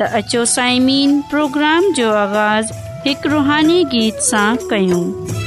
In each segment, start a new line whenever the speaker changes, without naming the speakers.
त अचो پروگرام جو जो आवाज़ु हिकु रुहानी गीत सां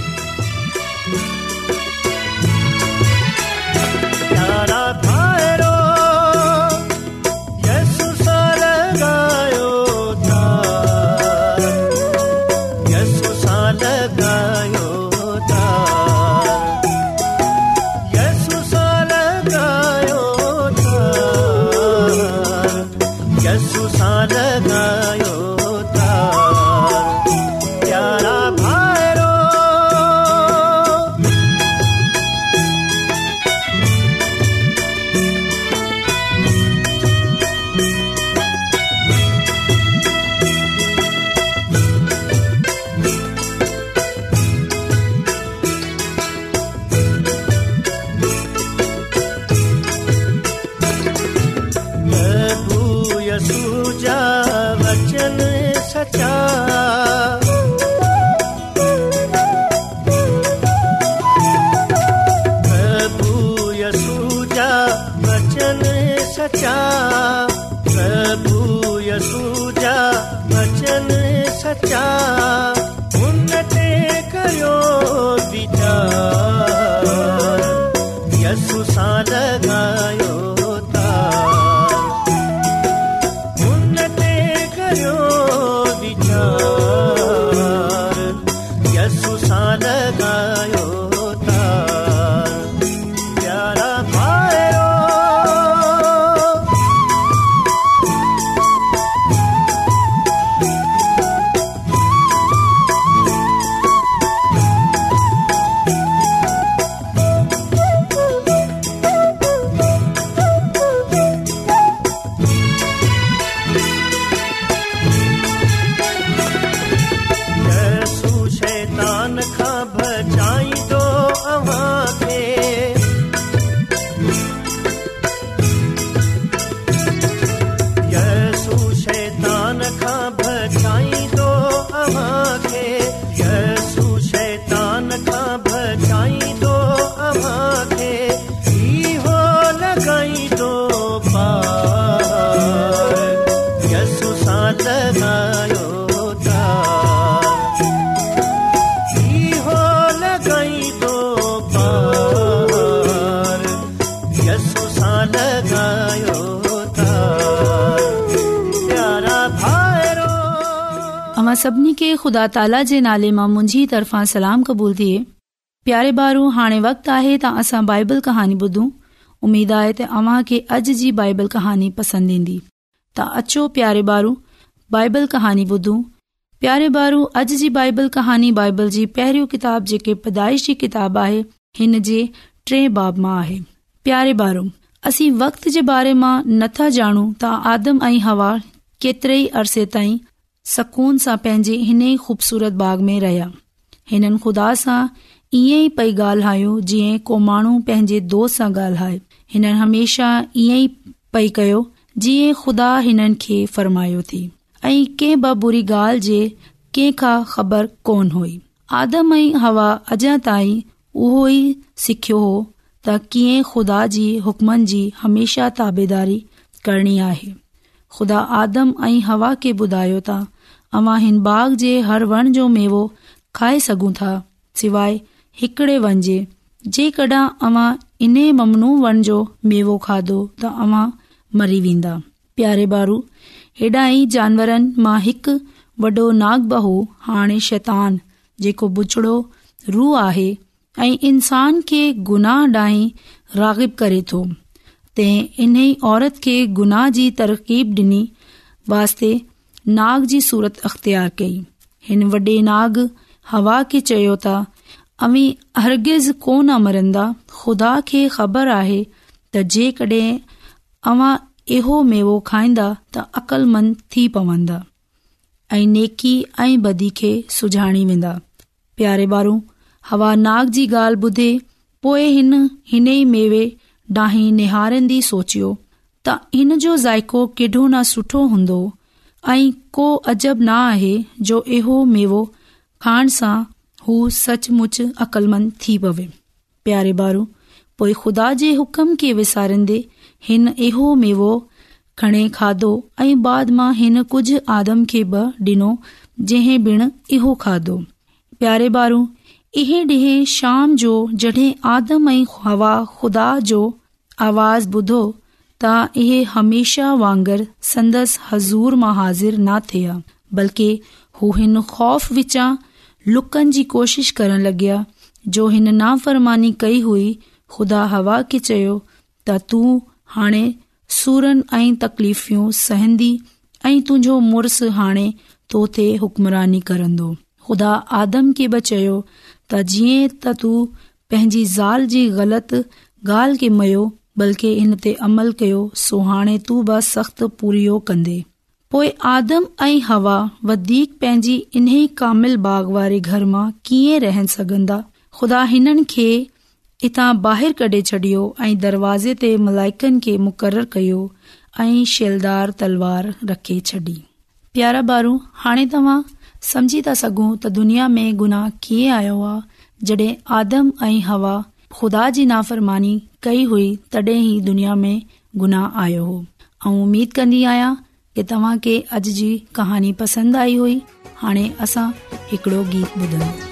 मां
सभिनी खे ख़ुदा ताला जे नाले मां मुंहिजी तरफ़ां सलाम क़बूल थिए प्यारे बारू हाणे वक्त आहे त असां बाइबल कहानी ॿुधूं उमीद आहे त अव्हां खे अॼ जी बाइबल कहानी पसंद ईंदी त अचो प्यारे ॿारू बाइबल कहानी ॿुधूं प्यारे बारू अॼु जी बाइबल कहानी बाइबल जी पहरी किताब जेकी पैदाइश किताब आहे हिन जे टे बाब मां आहे प्यारे बारू असी वक़्त जे बारे मां नथा जानू त आदम ऐं हवा केतरे अरसे ताईं सकून सां पंहिंजे हिन ई खूबसूरत बाग़ में रहिया हिननि खुदा सां ईअ ई पई गायो जिअं को माण्हू पंहिंजे दोस्त सां ॻाल्हाए हिन हमेशा ईअं ई पई कयो जीअं खुदा हिननि खे फरमायो थी ऐ के बुरी ॻाल्हि जे कंहिंखां ख़बर कोन हुई आदम ऐं हवा अॼा ताईं उहो ई सिखियो हो त कीअं खुदा जी हुकमनि जी हमेशा ताबेदारी करणी आहे खुदा आदम ऐं हवा खे ॿुधायो ता अवां हिन बाग जे हर वण जो मेवो खाए सघूं था सवाइ हिकड़े वन जे जेकॾहिं अव्हां इन ममनू वण जो मेवो खाधो त अव्हां मरी वेंदा प्यारे बारू हेॾा ई जानवरनि मां हिकु वॾो नाग बहू हाणे शैतान जेको बुछड़ो रूह आहे ऐं इंसान खे गुनाह ॾांहीं रागिब करे थो तंहिं इन ई औरत खे गुनाह जी तरकीब ॾिनी वास्ते नाग जी सूरत अखतियार कई हिन वडे॒ नाग हवा खे चयो त अवी अर्गिज़ कोन मरंदा खुदा खे ख़बर आहे त जेकड॒हिं अवां अहिड़ो मेवो खाईंदा त अक़लमंद थी पवंदा ऐं नेकी ऐं बदी खे सुञाणी वेंदा प्यारे बारू हवा नाग जी ॻाल्हि ॿुधे पोएं हिन हिन हिन हिन हिन हिन हिन हिन हिन हिन हिन हिन ई मेवे ॾाही निहारंदी सोचियो त हिन जो ज़ाइको केॾो न सुठो हूंदो ऐं को अजब न आहे जो इहो मेवो खाइण सां हू सचमुच अक़लमंद थी पवे प्यारे ॿारु पोइ खुदा जे हुकम खे विसारींदे हिन इहो मेवो खणे खाधो ऐं बाद मां हिन कुझु आदम खे बि डि॒नो जंहिं बिण इहो खाधो प्यारे ॿारु इहे ॾींहं शाम जो जड॒हिं आदम ऐं हवा ख़ुदा जो आवाज़ ॿुधो त इहे हमेशा वांगर संदसि हज़ूर मां हाज़िर न थिया बल्कि हू हिन खौफ़ विचां लुकनि जी कोशिश करण लॻया जो हिन नाफ़रमानी कई हुई खुदा हवा खे चयो त तूं हाणे सुरनि ऐं तकलीफ़ूं सहंदी ऐं तुंहिंजो मुड़स हाणे तो थे हुकमरानी कंदो ख़ुदा आदम खे बि चयो त जीअं त तू पंहिंजी ज़ाल जी बल्कि इन ते अमल कयो सो हाणे तू बि सख़्त पूरियो कंदे पोइ आदम ऐं हवा वधीक पंहिंजी इन्ही कामिल बाग़ वारे घर मां कीअं रहन सघंदा खुदा हिननि खे हितां ॿाहिरि कढे छडि॒यो ऐं दरवाज़े ते मलाइकनि खे मुक़ररु कयो ऐं शैलदार तलवार रखे छॾी प्यारा बारू हाणे तव्हां समझी था सघो त दुनिया में गुनाह कीअं आयो आहे जडे॒ आदम ऐं हवा खु़दा जी नाफ़रमानी कई हुई ई दुनिया में गुनाह आयो हो ऐं उमीद कन्दी आहियां की तव्हांखे अॼु जी कहानी पसंदि आई हुई हाणे असां हिकड़ो गीत
ॿुधायो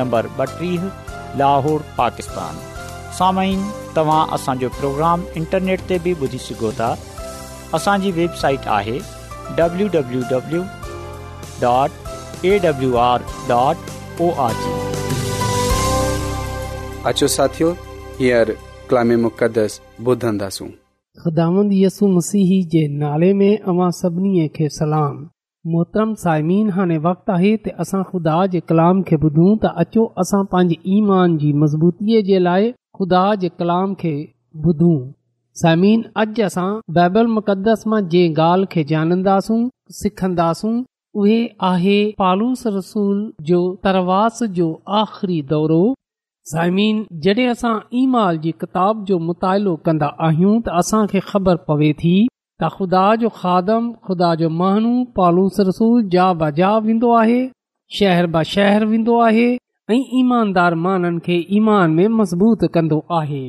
नंबर पोसी लाहौर पाकिस्तान असांजो प्रोग्राम इंटरनेट ते बि ॿुधी सघो था असांजी वेबसाइट आहे
मोहतरम सायमिन हाणे वक़्तु आहे त असां ख़ुदा जे कलाम खे ॿुधूं त अचो असां पंहिंजे ईमान जी मज़बूतीअ जे लाइ खुदा जे कलाम खे ॿुधूं साइमन अॼु असां बाइबल मुक़दस मां जंहिं ॻाल्हि खे ॼाणींदासूं सिखंदासूं उहे आहे पालूस रसूल जो तरवास जो आख़िरी दौरो साइमिन जॾहिं असां ईमाल जी किताब जो मुतालो कंदा आहियूं त असां ख़बर पवे थी त ख़ुदा जो खादम ख़ुदा जो पालूस रसूल जा ब जा वेंदो आहे शहर ब शहर वेंदो आहे ऐं ईमानदार माननि खे ईमान में मज़बूत कंदो आहे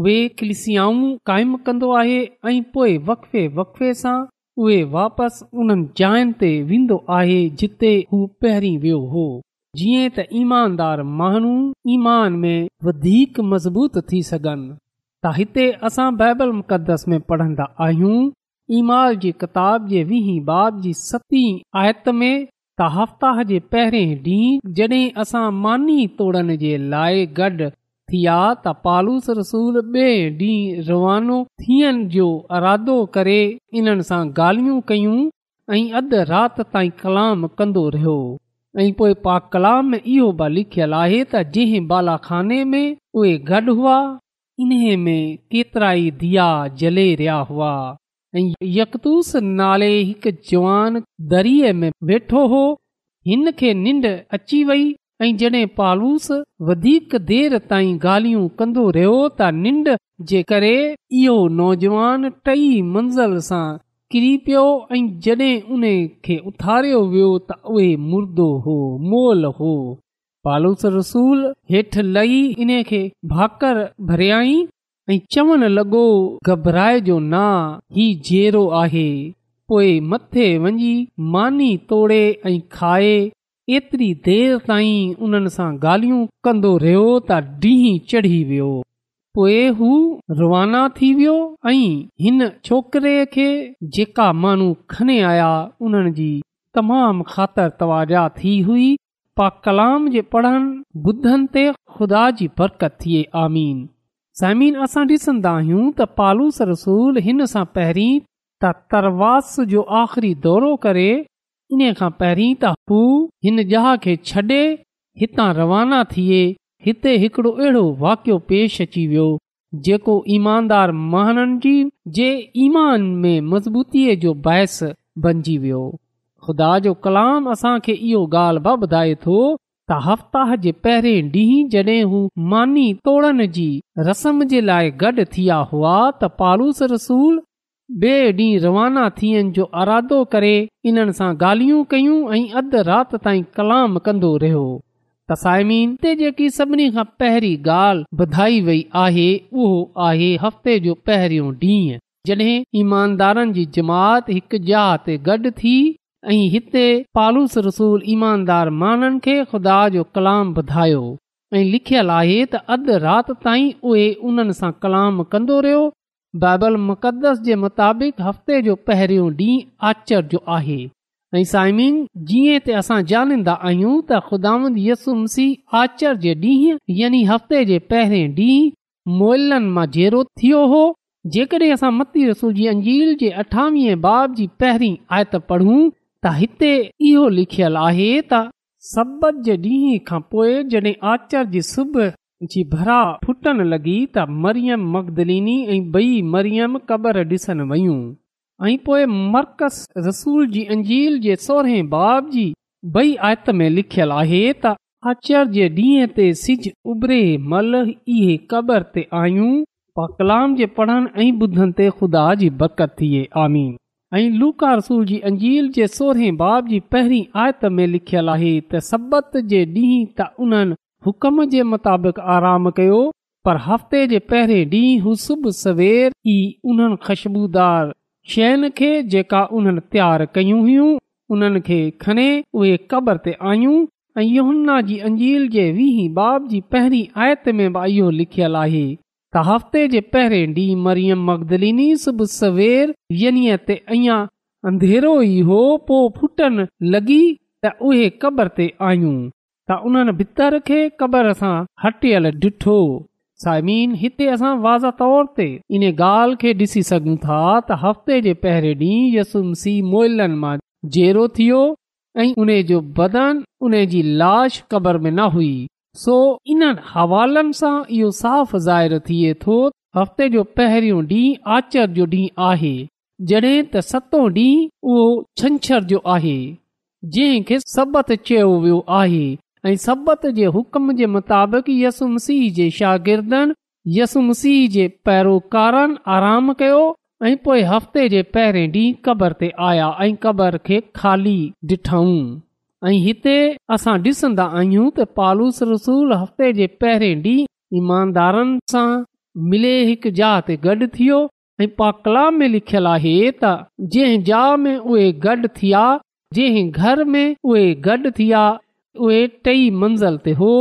उहे कलिसियाऊं क़ाइमु कंदो आहे ऐं पोइ वक़्फ़े वकफ़े सां उहे वापसि उन्हनि जायुनि ते वेंदो आहे जिते उहो पहिरीं वियो हो जीअं त ईमानदार माण्हू ईमान में वधीक मज़बूत थी सघनि त हिते असां बाइबल मुक़द्दस में पढ़ंदा आहियूं ईमाल जी किताब जे वीह बाब जी सतीं आयत में त हफ़्ता जे पहिरें ॾींहुं जॾहिं असां मानी तोड़न जे लाइ गॾु थिया त पालूस रसूल ॾींहुं रवानो थियण जो अरादो करे इन्हनि सां ॻाल्हियूं कयूं ऐं अधु राति ताईं कलाम कंदो रहियो ऐं पोएं पा कलाम इहो बि लिखियलु आहे त जंहिं बालाखाने में उहे गॾु हुआ इन्हे में केतिरा ई दिया जले रहिया हुआ यकतूस नाले हिकु जवान में वेठो हो हिन खे निंड अची वई ऐं जॾहिं पालूस वधीक देर ताईं ॻाल्हियूं कंदो रहियो त निंड जे करे इहो नौजवान टई मंज़िल सां किरी पियो ऐं जॾहिं उन खे उथारियो वियो त उहे मुर्दो हो मोल हो पालूस रसूल हेठि लही इन खे भाकर भरियाई ऐं चवण लॻो घबराए जो ना ही जहिड़ो आहे पोइ मथे वञी मानी तोड़े ऐं खाए एतिरी देर ताईं उन्हनि सां ॻाल्हियूं कंदो रहियो त ॾींहुं चढ़ी वियो पोइ हू रवाना थी वियो ऐं हिन छोकिरे खे जेका माण्हू खणे आया उन्हनि जी तमामु ख़ातिर तवाजा थी हुई पा कलाम जे पढ़नि ॿुधनि ते ख़ुदा जी बरकत थिए आमीन समीन असां ॾिसंदा आहियूं त पालूस रसूल हिन सां पहिरीं त तरवास जो आख़िरी दौरो करे इन खां पहिरीं त हू हिन जहा खे छॾे हितां रवाना थिए हिते हिकिड़ो अहिड़ो वाकियो पेश अची वियो जेको ईमानदार महन जी जे ईमान में मज़बूतीअ जो बहस बणजी वियो ख़ुदा जो कलाम असांखे इहो ॻाल्हि बि ॿुधाए थो त हफ़्ता जे पहिरें ॾींहुं जॾहिं हू मानी तोड़न जी रस्म जे लाइ गॾु थिया हुआ त पालूस रसूल ॿिए ॾींहुं रवाना थियनि जो अरादो करे इन सां ॻाल्हियूं कयूं ऐं अधु राति ताईं कलाम कंदो रहियो तसाइमीन ते जेकी सभिनी खां पहिरीं ॻाल्हि ॿुधाई वई आहे उहो आहे हफ़्ते जो पहिरियों ॾींहु जड॒हिं ईमानदारनि जी जमात हिकु जहा ते गॾु थी ऐं हिते पालूस रसूल ईमानदार माननि खे ख़ुदा जो कलाम ॿुधायो ऐं लिखियल आहे त अधु राति ताईं उहे उन्हनि सां कलाम कंदो रहियो बाइबल मुक़दस जे मुताबिक़ हफ़्ते जो पहिरियों ॾींहुं आचर जो आहे ऐं साइमीन जीअं त असां ॼाणींदा आहियूं त ख़ुदा आचर जे ॾींहुं यानी हफ़्ते जे पहिरियों ॾींहुं मोइलनि मां जेरो थियो हो जेकॾहिं असां मती रसूल जी अंजील जे अठावीह बाब जी पहिरीं आयत पढ़ूं त हिते इहो लिखियलु आहे त सब्बत जे ॾींहं खां पोइ जड॒हिं आचार जी सुबुह जी भरा फुटनि लॻी त मरियम मगदलीिनी ऐं बई मरियम क़बर ॾिसण वयूं ऐं पोए मरकज़ रसूल जी अंजील जे सोरहें बाब जी बई आयत में लिखियलु आहे त आचार्य ॾींहं ते सिज उभिरे मल इहे क़बर ते आयूं कलाम जे पढ़ण ऐं ॿुधनि ते ख़ुदा जी बकति थिए आमी ऐं रसूल जी अंजील जे सोरहें बाब जी पहिरीं आयत में लिखियलु आहे त सभत जे ॾींहुं त उन्हनि हुकम जे मुताबिक़ आराम कयो पर हफ़्ते जे पहरे ॾींहुं हू सुबुह सवेर ई उन्हनि खु़शबूदार शयुनि खे जेका उन्हनि तयार कयूं हुयूं उन्हनि खे खणे उहे क़बर ते आयूं ऐं योहन्ना जी अंजील जे वीह बाब जी पहिरीं आयत में बि इहो लिखयल आहे त हफ़्ते जे पहिरें ॾींहुं सवेर यनी ते अंधेरो ई हो पो फुटन लॻी त उहे क़बर ते आयूं त उन भितर खे कबर सां हटियल डि॒ठो सायमी हिते असां वाज़ तौर ते इन ॻाल्हि खे ॾिसी सघूं था त हफ़्ते जे पहिरें ॾींहुं यसुमसी मोइलनि मां जेरो थियो ऐं उन जो बदन उन जी लाश क़बर में न हुई सो इन हवालनि सां इहो साफ़ ज़ाहिर थिए थो हफ़्ते जो पहिरियों ॾींहुं आचर जो ॾींहुं आहे जॾहिं त सतो ॾींहुं उहो छंछर जो आहे जंहिंखे सबत चयो वियो आहे ऐं सब्बि जे हुकम जे मुताबिक़ यसुमसीह जे शागिर्दनि यसुमसीह जे पैरोकारनि आराम कयो ऐं पोएं हफ़्ते जे पहिरियों डींहुं क़बर ते आया ऐं क़बर खे खाली डि॒ठऊं ऐं हिते असां ॾिसन्दा आहियूं त पालूस रसूल हफ़्ते जे पहिरें ॾींहुं ईमानदारनि सां मिले हिक जा ते गॾु थियो ऐं पा कलाम में लिखियलु आहे त जंहिं जहा में उहे गॾ थिया जंहिं घर में उहे गॾु थिया उहे टई मंज़िल ते हो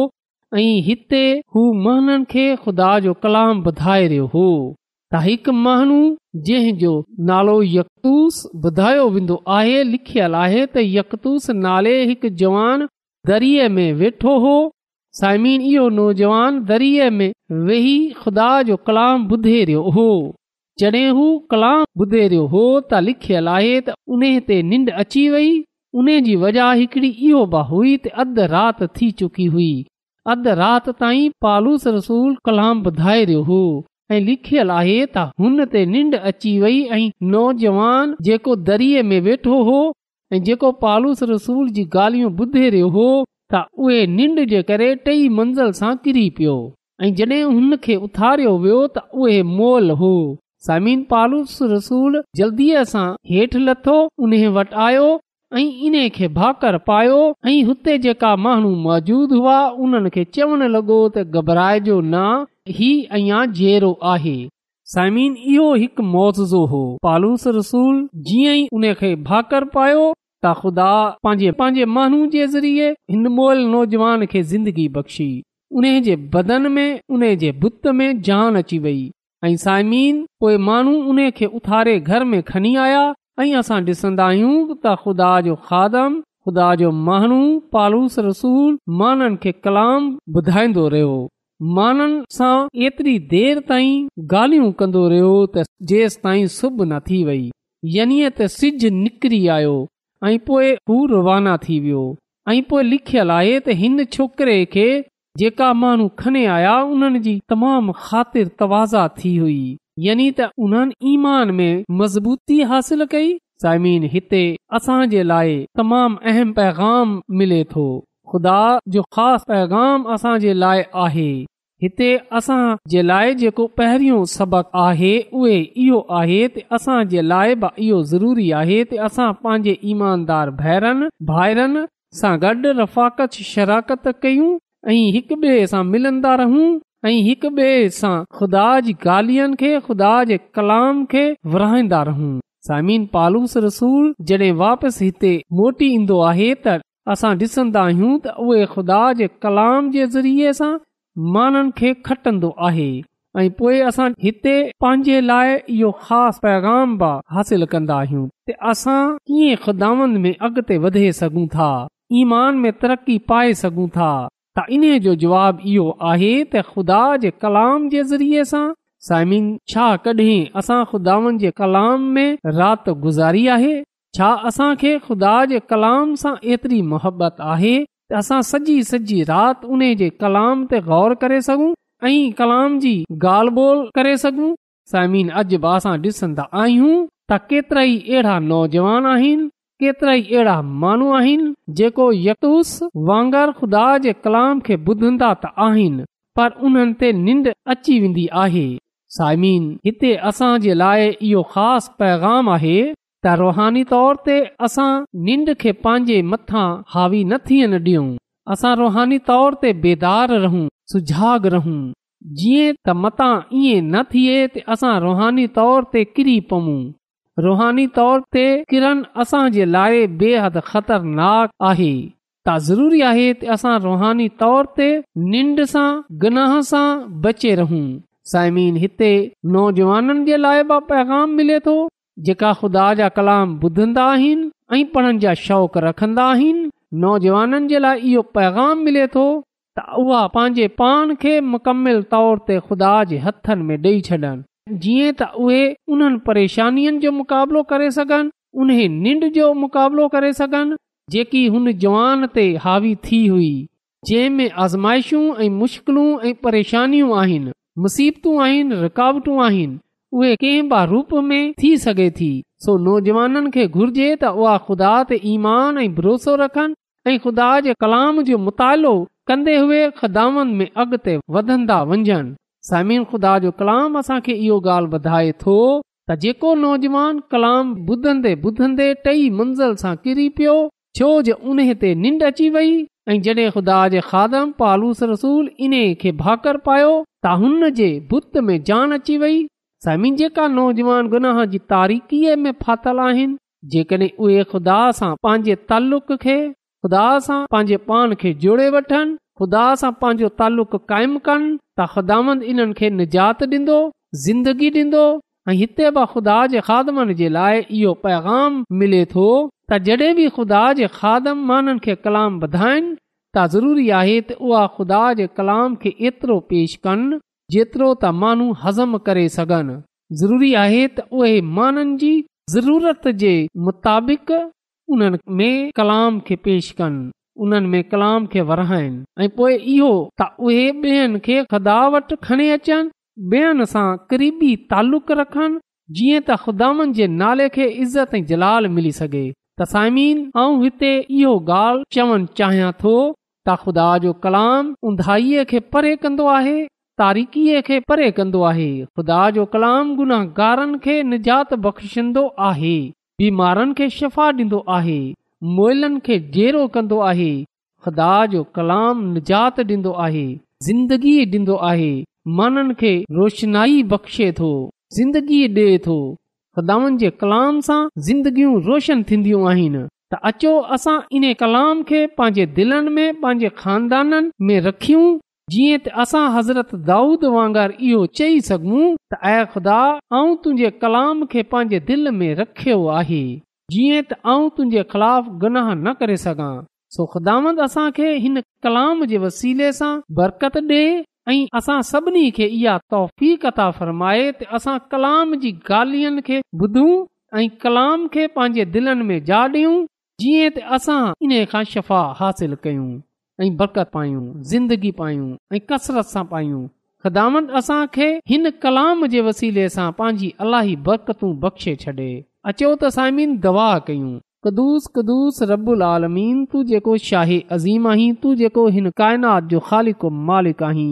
ऐं हिते हू महननि खे खुदा जो कलाम ॿुधाए रहियो हो त हिकु माण्हू जंहिंजो नालो यकतूस ॿुधायो वेंदो आहे लिखियलु आहे त यकतूस नाले हिकु जवान में वेठो हो साइमीन इहो नौजवान दरीए में वेही ख़ुदा जो कलाम ॿुधेरियो हो जड॒हिं हू कलाम ॿुधेरियो हो त लिखियल आहे त उन ते निंड अची वेई उन जी वजह हिकिड़ी इहो बाह हुई त अधु राति थी चुकी हुई अधु राति ताईं पालूस रसूल कलाम ॿुधाए रहियो हो ऐं लिखियल आहे त हुन ते निड अची वे ऐं नोजवान जेको में वेठो हो ऐं जेको पालूस रसूल जी गालियूं ॿुधे रहियो हो त उहे निंड जे करे टई मंज़िल सां किरी पियो ऐं हुन खे उथारियो वियो त उहे मोल हो समीन पालूस रसूल जल्दीअ सां हेठि लथो उन वटि आयो ऐं इन खे भाकर पायो ऐं हुते जेका माण्हू मौजूद हुआ उन्हनि खे चवण लॻो घबराए जो न आहे साइमीन इहो हिकु मुआज़ो हो पालूस रसूल जीअं ई उन खे भाकर पायो त ख़ुदा पंहिंजे पंहिंजे माण्हू जे ज़रिए हिन मोल नौजवान खे ज़िंदगी बख़्शी उन जे बदन में उन जे बुत में जान अची वेई ऐं साइमीन पोएं माण्हू उन खे उथारे घर में खणी आया ऐं असां ॾिसंदा आहियूं त ख़ुदा जो खादम ख़ुदा जो माण्हू पालूस रसूल माननि खे कलाम ॿुधाईंदो रहियो माननि सां एतिरी देर ताईं ॻाल्हियूं कंदो रहियो त जेसि ताईं सुबुह न थी वई यनी त सिज निकिरी आयो ऐं पोए हू रवाना थी वियो ऐं पोए लिखियलु आहे त हिन छोकिरे खे जेका माण्हू खने आया उन्हनि जी तमामु ख़ातिर तवाज़ा थी हुई यनि त उन्हनि ईमान में मज़बूती हासिल कई ज़मीन हिते असांजे लाइ तमामु अहम पैगाम मिले थो ख़ुदा जो ख़ासि पैगाम असांजे लाइ आहे हिते असां जे लाइ जेको पहिरियों सबक़ आहे उहे इहो आहे असां जे लाइ इहो ज़रूरी आहे असां पंहिंजे ईमानदार भैरनि भाइरनि सां गॾु रफ़ाकत शराकत कयूं ऐं हिक ॿिए सां मिलंदा रहूं ऐं हिक ॿिए सां ख़ुदा जी गालियनि खे खुदा जे कलाम खे विराईंदा रहूं साइम पालूस रसूल जॾहिं वापसि हिते मोटी ईंदो आहे त असां ॾिसंदा आहियूं त उहे ख़ुदा जे कलाम जे ज़रिए सां माननि खे खटंदो आहे ऐं पोइ असां हिते पंहिंजे लाइ इहो ख़ासि पैगाम बि हासिल कंदा आहियूं असां कीअं खुदावन में अॻिते वधे सघूं था ईमान में तरक़ी पाए सघूं था त जो जवाब इहो आहे त ख़ुदा जे कलाम जे ज़रिए सां साइमिन छा कॾहिं असां खुदानि जे कलाम में राति गुज़ारी आहे छा असांखे खुदा जे कलाम सां एतिरी मोहबत आहे त असां सॼी सॼी राति उन जे कलाम ते गौर करे सघूं ऐं कलाम जी ॻाल्हि ॿोल करे सघूं सायमन अज असां ॾिसंदा आहियूं त केतिरा ई अहिड़ा नौजवान आहिनि केतिरा ई अहिड़ा माण्हू आहिनि जेको यकुस वांगर ख़ुदा जे कलाम खे ॿुधंदा त आहिनि पर उन्हनि ते निंड अची वेंदी आहे साइमीन हिते असां जे लाइ इहो ख़ासि पैगाम आहे त रुहानी तौर ते असां निंड खे पंहिंजे मथां हावी न थियनि ॾियूं असां रुहानी तौर ते बेदार रहूं सुझाग रहूं जीअं त मता ईअं न थिए त असां रुहानी तौर ते किरी पऊं रुहानी तौर ते किरण असां जे लाइ बेहद ख़तरनाक आहे त ज़रूरी आहे त असां रुहानी तौर ते निंड सां गनाह सां बचे रहूं साइमीन हिते नौजवाननि जे लाइ पैगाम मिले थो जेका ख़ुदा जा कलाम ॿुधंदा आहिनि ऐं पढ़नि जा शौक़ु रखंदा आहिनि नौजवाननि जे लाइ इहो पैगाम मिले थो त उहा पंहिंजे पाण खे मुकमल तौर ते खुदा जे हथनि में ॾेई छॾनि जीअं त उहे उन्हनि परेशानियुनि जो मुक़ाबिलो करे सघनि उन निंड जो मुक़ाबिलो करे सघनि जेकी हुन जवान ते हावी थी हुई जंहिं में आज़माइशूं ऐं मुश्किलूं ऐं परेशानियूं आहिनि मुसीबतूं आहिनि रुकावटूं आहिनि उहे कंहिं बि रूप में थी सघे थी सो नौजवाननि खे घुर्जे त उहा ख़ुदा ते ईमान ऐं भरोसो रखनि ऐं ख़ुदा जे कलाम जो मुतालो कंदे वधंदा वञनि ख़ुदा जो कलाम असांखे इहो ॻाल्हि ॿुधाए थो त जेको नौजवान कलाम ॿुधंदे ॿुधंदे टई मंज़िल सां किरी पियो छो जे उन ते निंड अची वई ऐं जॾहिं ख़ुदा जे खादम पालूस रसूल इन्हे खे भाकर पायो त हुन जे बुत में जान अची वई साईं जेका नौजवान गुनाह जी तारीख़ीअ में फाथल आहिनि जेकॾहिं उहे खुदा सां पंहिंजे तालुक़ खे खुदा सां पंहिंजे पान खे जोड़े वठनि खुदा सां पंहिंजो ताल्लुक़ु कायम कनि त ख़ुदानि इन्हनि खे निजात ॾींदो ज़िंदगी ॾींदो ऐं हिते बि ख़ुदा जे खादमनि जे लाइ इहो पैगाम मिले थो त जॾहिं बि ख़ुदा जे खादम माननि खे कलाम वधाइनि त ज़रूरी आहे त उहा ख़ुदा जे कलाम खे एतिरो पेश कनि जेतिरो त माण्हू हज़म करे सघनि ज़रूरी आहे त उहे माननि जी ज़रूरत जे मुताबिक़ उन्हनि में कलाम खे पेश कनि उन्हनि में कलाम खे वराइनि ऐं पोए इहो त उहे ॿियनि खे खुदा वटि खणी अचनि ॿियनि सां क़रीबी तालुक़ रखनि जीअं त खुदावनि जे नाले खे इज़त ऐं जलाल मिली सघे त साइमीन आऊं हिते इहो ॻाल्हि चवणु चाहियां थो त ख़ुदा जो कलाम उंधाईअ खे परे कंदो आहे तारीख़ीअ खे परे कंदो आहे खुदा जो कलाम गुनाहगारनि खे निजात बख़्शींदो आहे बीमारनि खे शफ़ा ॾींदो आहे मोइलनि खे जेरो कंदो आहे ख़ुदा जो कलाम निजात ॾींदो आहे ज़िंदगी ॾींदो आहे माननि खे रोशनाई बख़्शे थो ज़िंदगी ॾिए थो खुदानि जे कलाम सां ज़िंदगियूं रोशन थींदियूं आहिनि त अचो असां इन कलाम खे पंहिंजे दिलनि में पंहिंजे खानदाननि में रखियूं जीअं त असां हज़रत दाऊद वांगुरु इहो चई सघूं त ऐखदा तुंहिंजे कलाम खे पंहिंजे दिलि में रखियो आहे जीअं त आऊं तुंहिंजे ख़िलाफ़ गुनाह न करे सघां असां खे हिन कलाम जे वसीले सां बरकत ॾे ऐं असां सभिनी खे इहा तोहफ़ी कथा फ़र्माए त असां कलाम जी ॻाल्हियुनि खे ॿुधूं ऐं कलाम खे पंहिंजे दिलनि में जा डीं त असां इन खां शफ़ा हासिल कयूं ऐं बरकत पायूं ज़िंदगी पायूं ऐं कसरत सां पायूं ख़िदाम असांखे हिन कलाम जे वसीले सां पंहिंजी अलाही बरकतूं बख़्शे छॾे अचो त साइमीन दवा कयूं कदुस आलमीन तूं जेको अज़ीम आहीं जेको हिन काइनात जो ख़ालिक मालिक आहीं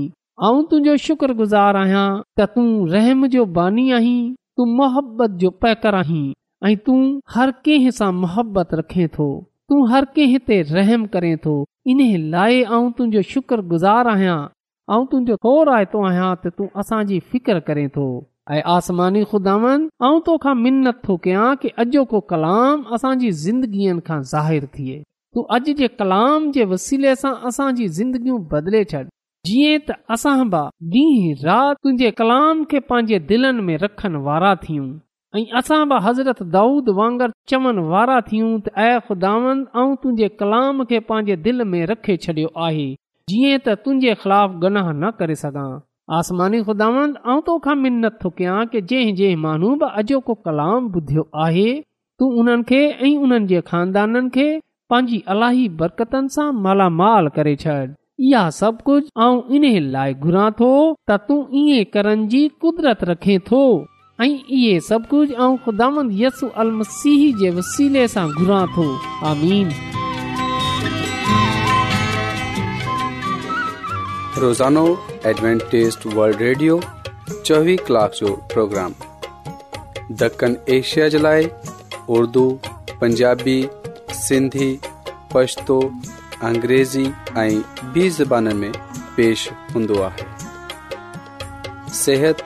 ऐं तुंहिंजो शुक्रगुज़ार आहियां त तूं रहम जो बानी आहीं तू मोहबत जो पैकर आहीं ऐं तूं हर कंहिं सां मोहबत रखे थो तूं हर कंहिं ते रहमु करें थो इन लाइ ऐं तुंहिंजो शुक्रगुज़ारु आहियां ऐं तुंहिंजो थो आहियां त तूं असांजी फिक्र करे थो ऐं आसमानी खुदावन ऐं तोखां मिनत थो कयां कि अॼो को कलाम असांजी ज़िंदगीअ खां ज़ाहिरु थिए तू अॼु जे कलाम जे वसीले सां असांजी ज़िंदगियूं बदिले छॾ जीअं त असां बि ॾींहुं राति तुंहिंजे कलाम खे पंहिंजे दिलनि में रखण वारा थियूं ऐं असां बि हज़रत दाऊद वांगर चवनि वारा थियूं त ऐं ख़ुदांद तुंहिंजे कलाम खे पंहिंजे दिलि में रखे छॾियो आहे जीअं त तुंहिंजे ख़िलाफ़ गनाह न करे सघां आसमानी ख़ुदांदा की जंहिं जंहिं माण्हू बि अॼोको कलाम ॿुधियो आहे तूं उन्हनि खे ऐं उन्हनि जे खानदाननि खे पंहिंजी अलाही बरकतनि सां मालामाल करे छॾ इहा सभु कुझु ऐं इन लाइ घुरां थो त तू ईअं करण जी कुदरत रखे थो
दण एशिया जे लाइ उर्दू पंजाबी सिंधी पछतो अंग्रेज़ी ऐं बि ज़बान में पेश हूंदो आहे सिहत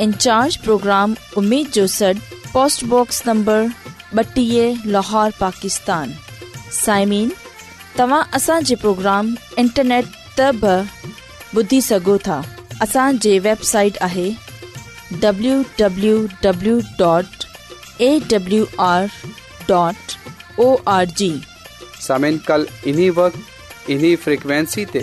इंचार्ज प्रोग्राम उम्मीद जो पोस्ट पोस्टबॉक्स नंबर बटी लाहौर पाकिस्तान साइमीन तोग्राम इंटरनेट तब बि ॿुधी सघो था असांजी वेबसाइट आहे
कल इन्हीं वक्त इन्हीं फ्रिक्वेंसी ते